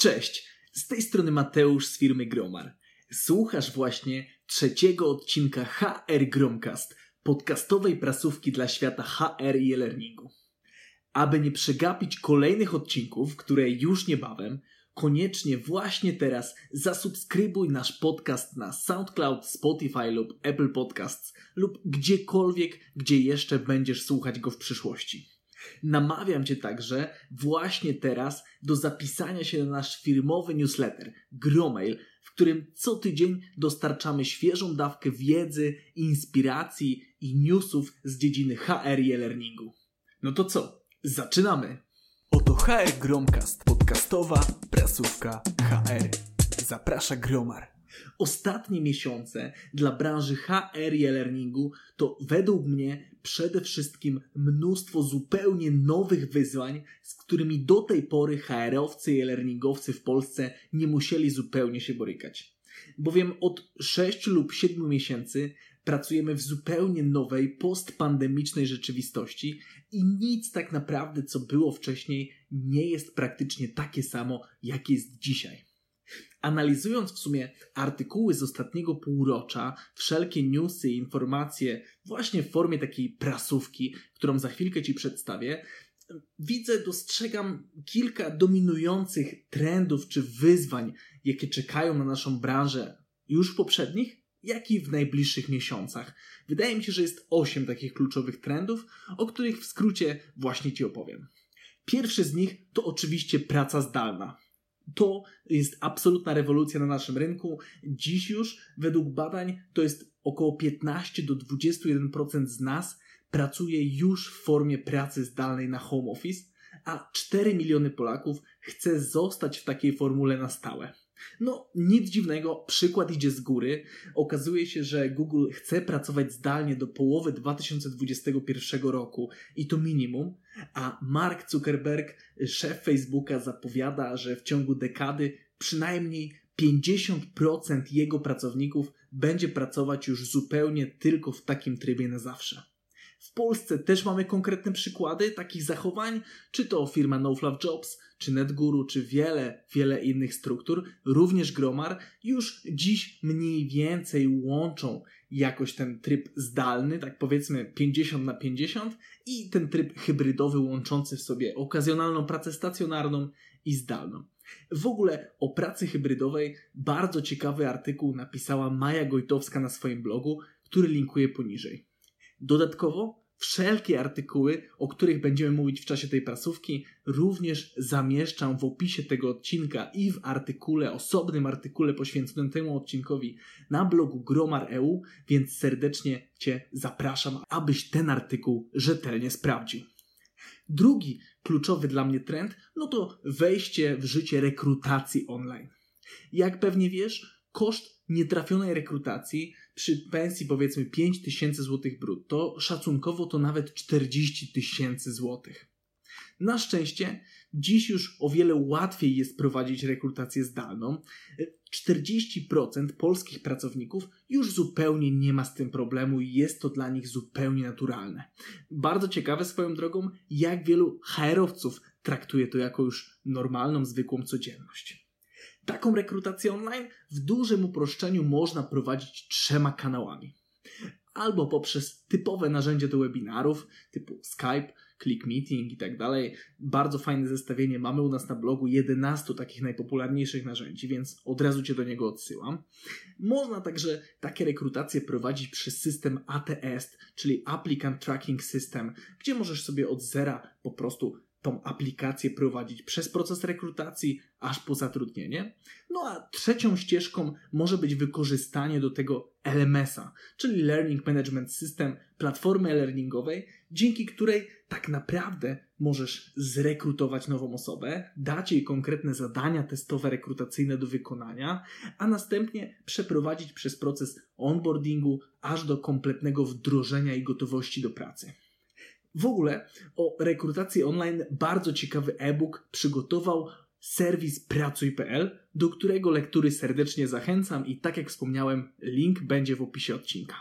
Cześć, z tej strony Mateusz z firmy Gromar. Słuchasz właśnie trzeciego odcinka HR Gromcast, podcastowej prasówki dla świata HR i e-learningu. Aby nie przegapić kolejnych odcinków, które już niebawem, koniecznie właśnie teraz zasubskrybuj nasz podcast na SoundCloud, Spotify lub Apple Podcasts lub gdziekolwiek, gdzie jeszcze będziesz słuchać go w przyszłości. Namawiam Cię także właśnie teraz do zapisania się na nasz firmowy newsletter Gromail, w którym co tydzień dostarczamy świeżą dawkę wiedzy, inspiracji i newsów z dziedziny HR i e-learningu. No to co? Zaczynamy! Oto HR Gromcast, podcastowa prasówka HR. Zaprasza Gromar. Ostatnie miesiące dla branży HR i e-learningu to według mnie przede wszystkim mnóstwo zupełnie nowych wyzwań, z którymi do tej pory HR-owcy i e-learningowcy w Polsce nie musieli zupełnie się borykać. Bowiem od 6 lub 7 miesięcy pracujemy w zupełnie nowej, postpandemicznej rzeczywistości i nic tak naprawdę, co było wcześniej, nie jest praktycznie takie samo, jak jest dzisiaj. Analizując w sumie artykuły z ostatniego półrocza, wszelkie newsy i informacje właśnie w formie takiej prasówki, którą za chwilkę Ci przedstawię, widzę, dostrzegam kilka dominujących trendów czy wyzwań, jakie czekają na naszą branżę już w poprzednich, jak i w najbliższych miesiącach. Wydaje mi się, że jest osiem takich kluczowych trendów, o których w skrócie właśnie Ci opowiem. Pierwszy z nich to oczywiście praca zdalna. To jest absolutna rewolucja na naszym rynku. Dziś już, według badań, to jest około 15 do 21% z nas pracuje już w formie pracy zdalnej na home office, a 4 miliony Polaków chce zostać w takiej formule na stałe. No, nic dziwnego, przykład idzie z góry. Okazuje się, że Google chce pracować zdalnie do połowy 2021 roku i to minimum, a Mark Zuckerberg, szef Facebooka, zapowiada, że w ciągu dekady przynajmniej 50% jego pracowników będzie pracować już zupełnie tylko w takim trybie na zawsze. W Polsce też mamy konkretne przykłady takich zachowań, czy to firma No Fluff Jobs, czy NetGuru, czy wiele, wiele innych struktur, również Gromar, już dziś mniej więcej łączą jakoś ten tryb zdalny, tak powiedzmy 50 na 50 i ten tryb hybrydowy łączący w sobie okazjonalną pracę stacjonarną i zdalną. W ogóle o pracy hybrydowej bardzo ciekawy artykuł napisała Maja Gojtowska na swoim blogu, który linkuję poniżej. Dodatkowo wszelkie artykuły, o których będziemy mówić w czasie tej prasówki, również zamieszczam w opisie tego odcinka i w artykule, osobnym artykule poświęconym temu odcinkowi na blogu Gromar.eu, więc serdecznie Cię zapraszam, abyś ten artykuł rzetelnie sprawdził. Drugi kluczowy dla mnie trend, no to wejście w życie rekrutacji online. Jak pewnie wiesz, koszt nietrafionej rekrutacji przy pensji powiedzmy 5 tysięcy złotych brutto, szacunkowo to nawet 40 tysięcy złotych. Na szczęście dziś już o wiele łatwiej jest prowadzić rekrutację zdalną. 40% polskich pracowników już zupełnie nie ma z tym problemu i jest to dla nich zupełnie naturalne. Bardzo ciekawe swoją drogą, jak wielu HR-owców traktuje to jako już normalną, zwykłą codzienność. Taką rekrutację online w dużym uproszczeniu można prowadzić trzema kanałami. Albo poprzez typowe narzędzie do webinarów typu Skype, Click Meeting i tak dalej. Bardzo fajne zestawienie mamy u nas na blogu 11 takich najpopularniejszych narzędzi, więc od razu Cię do niego odsyłam. Można także takie rekrutacje prowadzić przez system ATS, czyli Applicant Tracking System, gdzie możesz sobie od zera po prostu tą aplikację prowadzić przez proces rekrutacji aż po zatrudnienie. No a trzecią ścieżką może być wykorzystanie do tego LMS-a, czyli Learning Management System, platformy e-learningowej, dzięki której tak naprawdę możesz zrekrutować nową osobę, dać jej konkretne zadania testowe rekrutacyjne do wykonania, a następnie przeprowadzić przez proces onboardingu aż do kompletnego wdrożenia i gotowości do pracy. W ogóle o rekrutacji online bardzo ciekawy e-book przygotował serwis pracuj.pl, do którego lektury serdecznie zachęcam i tak jak wspomniałem, link będzie w opisie odcinka.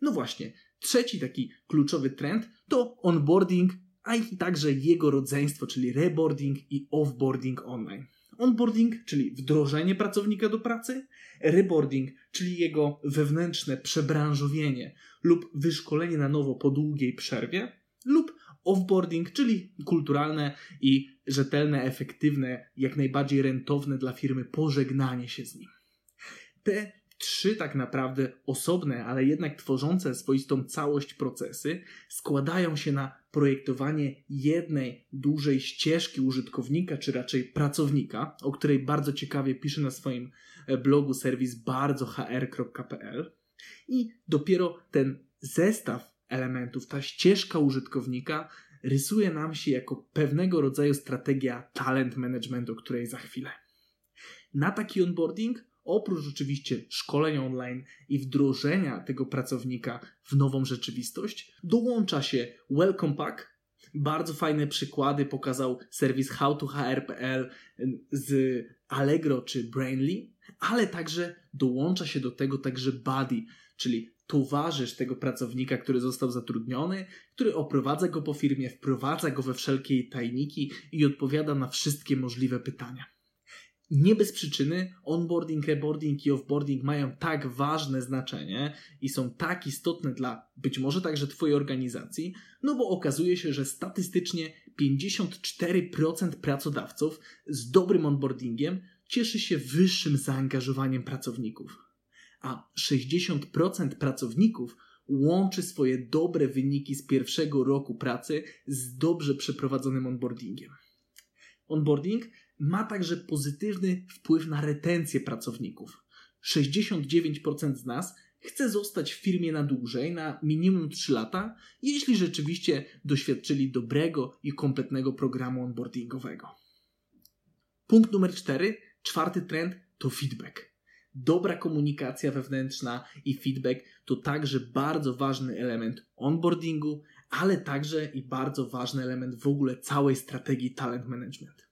No właśnie, trzeci taki kluczowy trend to onboarding, a i także jego rodzeństwo, czyli reboarding i offboarding online. onboarding, czyli wdrożenie pracownika do pracy, reboarding, czyli jego wewnętrzne przebranżowienie lub wyszkolenie na nowo po długiej przerwie, lub offboarding, czyli kulturalne i rzetelne, efektywne, jak najbardziej rentowne dla firmy pożegnanie się z nim. Te trzy tak naprawdę osobne, ale jednak tworzące swoistą całość procesy składają się na projektowanie jednej dużej ścieżki użytkownika, czy raczej pracownika, o której bardzo ciekawie pisze na swoim e, blogu serwis bardzohr.pl i dopiero ten zestaw elementów, ta ścieżka użytkownika rysuje nam się jako pewnego rodzaju strategia talent management, o której za chwilę. Na taki onboarding oprócz oczywiście szkoleń online i wdrożenia tego pracownika w nową rzeczywistość, dołącza się Welcome Pack. Bardzo fajne przykłady pokazał serwis howtohr.pl z Allegro czy Brainly, ale także dołącza się do tego także Buddy, czyli towarzysz tego pracownika, który został zatrudniony, który oprowadza go po firmie, wprowadza go we wszelkie tajniki i odpowiada na wszystkie możliwe pytania nie bez przyczyny onboarding, reboarding i offboarding mają tak ważne znaczenie i są tak istotne dla być może także Twojej organizacji, no bo okazuje się, że statystycznie 54% pracodawców z dobrym onboardingiem cieszy się wyższym zaangażowaniem pracowników, a 60% pracowników łączy swoje dobre wyniki z pierwszego roku pracy z dobrze przeprowadzonym onboardingiem. Onboarding ma także pozytywny wpływ na retencję pracowników. 69% z nas chce zostać w firmie na dłużej, na minimum 3 lata, jeśli rzeczywiście doświadczyli dobrego i kompletnego programu onboardingowego. Punkt numer 4, czwarty trend to feedback. Dobra komunikacja wewnętrzna i feedback to także bardzo ważny element onboardingu, ale także i bardzo ważny element w ogóle całej strategii talent management.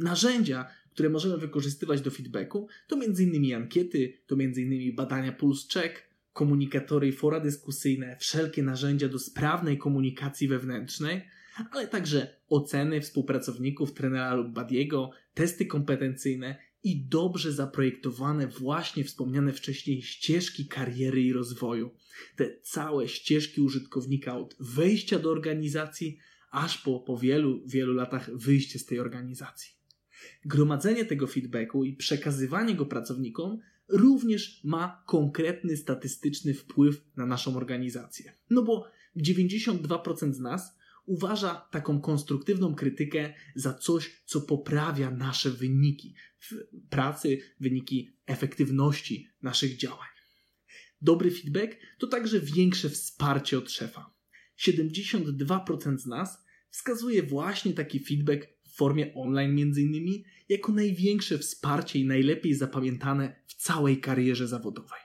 Narzędzia, które możemy wykorzystywać do feedbacku, to m.in. ankiety, to m.in. badania pulse check, komunikatory i fora dyskusyjne, wszelkie narzędzia do sprawnej komunikacji wewnętrznej, ale także oceny współpracowników trenera lub badiego, testy kompetencyjne i dobrze zaprojektowane właśnie wspomniane wcześniej ścieżki kariery i rozwoju. Te całe ścieżki użytkownika od wejścia do organizacji aż po, po wielu, wielu latach wyjście z tej organizacji gromadzenie tego feedbacku i przekazywanie go pracownikom również ma konkretny statystyczny wpływ na naszą organizację. No bo 92% z nas uważa taką konstruktywną krytykę za coś, co poprawia nasze wyniki pracy, wyniki efektywności naszych działań. Dobry feedback to także większe wsparcie od szefa. 72% z nas wskazuje właśnie taki feedback w formie online między innymi, jako największe wsparcie i najlepiej zapamiętane w całej karierze zawodowej.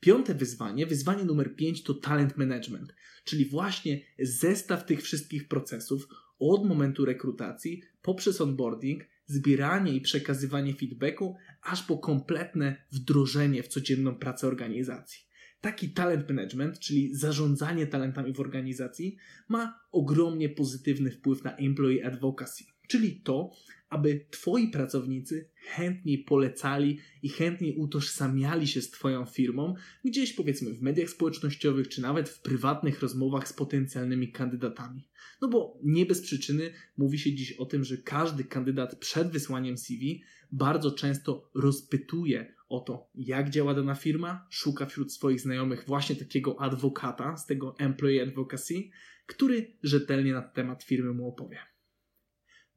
Piąte wyzwanie, wyzwanie numer pięć to talent management, czyli właśnie zestaw tych wszystkich procesów od momentu rekrutacji poprzez onboarding, zbieranie i przekazywanie feedbacku, aż po kompletne wdrożenie w codzienną pracę organizacji. Taki talent management, czyli zarządzanie talentami w organizacji, ma ogromnie pozytywny wpływ na employee advocacy, czyli to, aby Twoi pracownicy chętniej polecali i chętniej utożsamiali się z Twoją firmą, gdzieś powiedzmy w mediach społecznościowych, czy nawet w prywatnych rozmowach z potencjalnymi kandydatami. No bo nie bez przyczyny mówi się dziś o tym, że każdy kandydat przed wysłaniem CV bardzo często rozpytuje o to, jak działa dana firma, szuka wśród swoich znajomych właśnie takiego adwokata z tego employee advocacy, który rzetelnie na temat firmy mu opowie.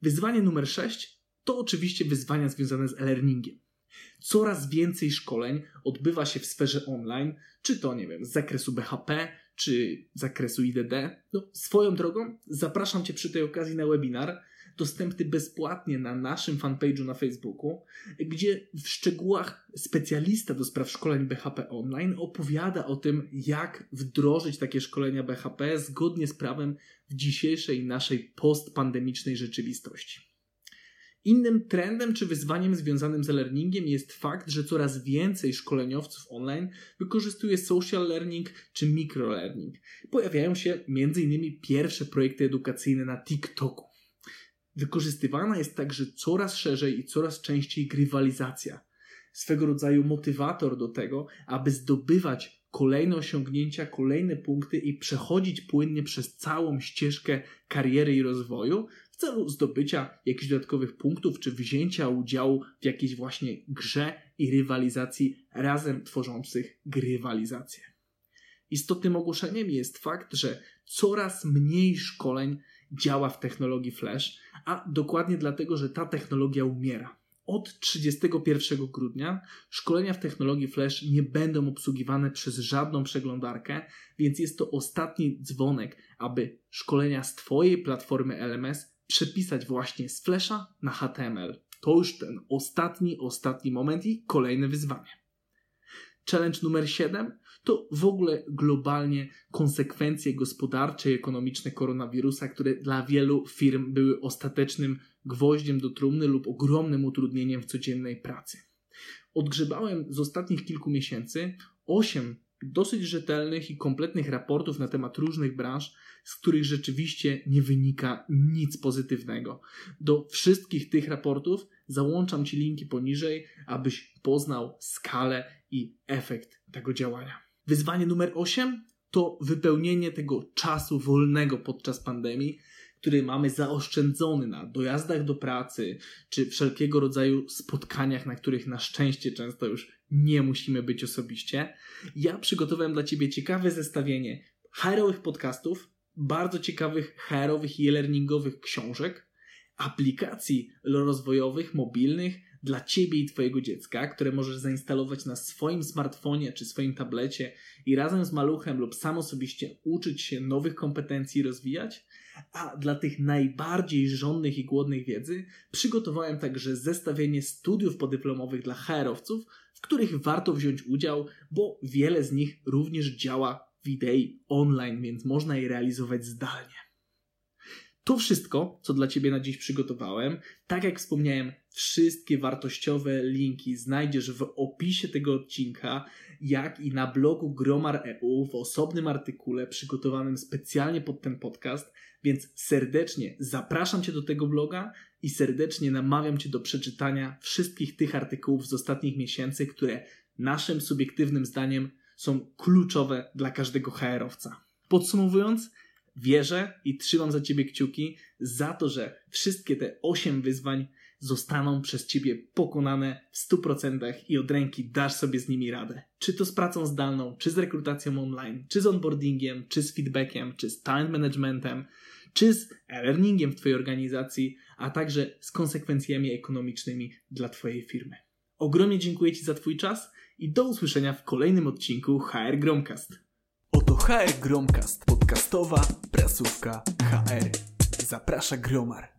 Wyzwanie numer 6 to oczywiście wyzwania związane z e-learningiem. Coraz więcej szkoleń odbywa się w sferze online, czy to, nie wiem, z zakresu BHP, czy z zakresu IDD. No, swoją drogą zapraszam Cię przy tej okazji na webinar, dostępny bezpłatnie na naszym fanpage'u na Facebooku, gdzie w szczegółach specjalista do spraw szkoleń BHP Online opowiada o tym, jak wdrożyć takie szkolenia BHP zgodnie z prawem w dzisiejszej naszej postpandemicznej rzeczywistości. Innym trendem czy wyzwaniem związanym z learningiem jest fakt, że coraz więcej szkoleniowców online wykorzystuje social learning czy microlearning. Pojawiają się m.in. pierwsze projekty edukacyjne na TikToku. Wykorzystywana jest także coraz szerzej i coraz częściej grywalizacja. Swego rodzaju motywator do tego, aby zdobywać kolejne osiągnięcia, kolejne punkty i przechodzić płynnie przez całą ścieżkę kariery i rozwoju w celu zdobycia jakichś dodatkowych punktów czy wzięcia udziału w jakiejś właśnie grze i rywalizacji razem tworzących grywalizację. Istotnym ogłoszeniem jest fakt, że coraz mniej szkoleń działa w technologii Flash, a dokładnie dlatego, że ta technologia umiera. Od 31 grudnia szkolenia w technologii Flash nie będą obsługiwane przez żadną przeglądarkę, więc jest to ostatni dzwonek, aby szkolenia z Twojej platformy LMS przepisać właśnie z Flasha na HTML. To już ten ostatni, ostatni moment i kolejne wyzwanie. Challenge numer 7 to w ogóle globalnie konsekwencje gospodarcze i ekonomiczne koronawirusa, które dla wielu firm były ostatecznym gwoździem do trumny lub ogromnym utrudnieniem w codziennej pracy. Odgrzebałem z ostatnich kilku miesięcy 8 dosyć rzetelnych i kompletnych raportów na temat różnych branż, z których rzeczywiście nie wynika nic pozytywnego. Do wszystkich tych raportów załączam Ci linki poniżej, abyś poznał skalę i efekt tego działania. Wyzwanie numer 8 to wypełnienie tego czasu wolnego podczas pandemii, który mamy zaoszczędzony na dojazdach do pracy czy wszelkiego rodzaju spotkaniach, na których na szczęście często już nie musimy być osobiście. Ja przygotowałem dla Ciebie ciekawe zestawienie HR-owych podcastów, bardzo ciekawych HR-owych i e-learningowych książek, aplikacji rozwojowych, mobilnych, dla Ciebie i Twojego dziecka, które możesz zainstalować na swoim smartfonie czy swoim tablecie i razem z maluchem lub sam osobiście uczyć się nowych kompetencji i rozwijać. A dla tych najbardziej żonnych i głodnych wiedzy przygotowałem także zestawienie studiów podyplomowych dla HR-owców, w których warto wziąć udział, bo wiele z nich również działa w idei online, więc można je realizować zdalnie. To wszystko, co dla Ciebie na dziś przygotowałem. Tak jak wspomniałem, wszystkie wartościowe linki znajdziesz w opisie tego odcinka, jak i na blogu Gromar.eu w osobnym artykule przygotowanym specjalnie pod ten podcast. Więc serdecznie zapraszam Cię do tego bloga i serdecznie namawiam Cię do przeczytania wszystkich tych artykułów z ostatnich miesięcy, które naszym subiektywnym zdaniem są kluczowe dla każdego HR-owca. Podsumowując, Wierzę i trzymam za Ciebie kciuki za to, że wszystkie te 8 wyzwań zostaną przez Ciebie pokonane w 100% i od ręki dasz sobie z nimi radę. Czy to z pracą zdalną, czy z rekrutacją online, czy z onboardingiem, czy z feedbackiem, czy z talent managementem, czy z e-learningiem w Twojej organizacji, a także z konsekwencjami ekonomicznymi dla Twojej firmy. Ogromnie dziękuję Ci za Twój czas i do usłyszenia w kolejnym odcinku HR Gromcast. Oto HR Gromcast, podcastowa prasówka HR. Zaprasza Gromar.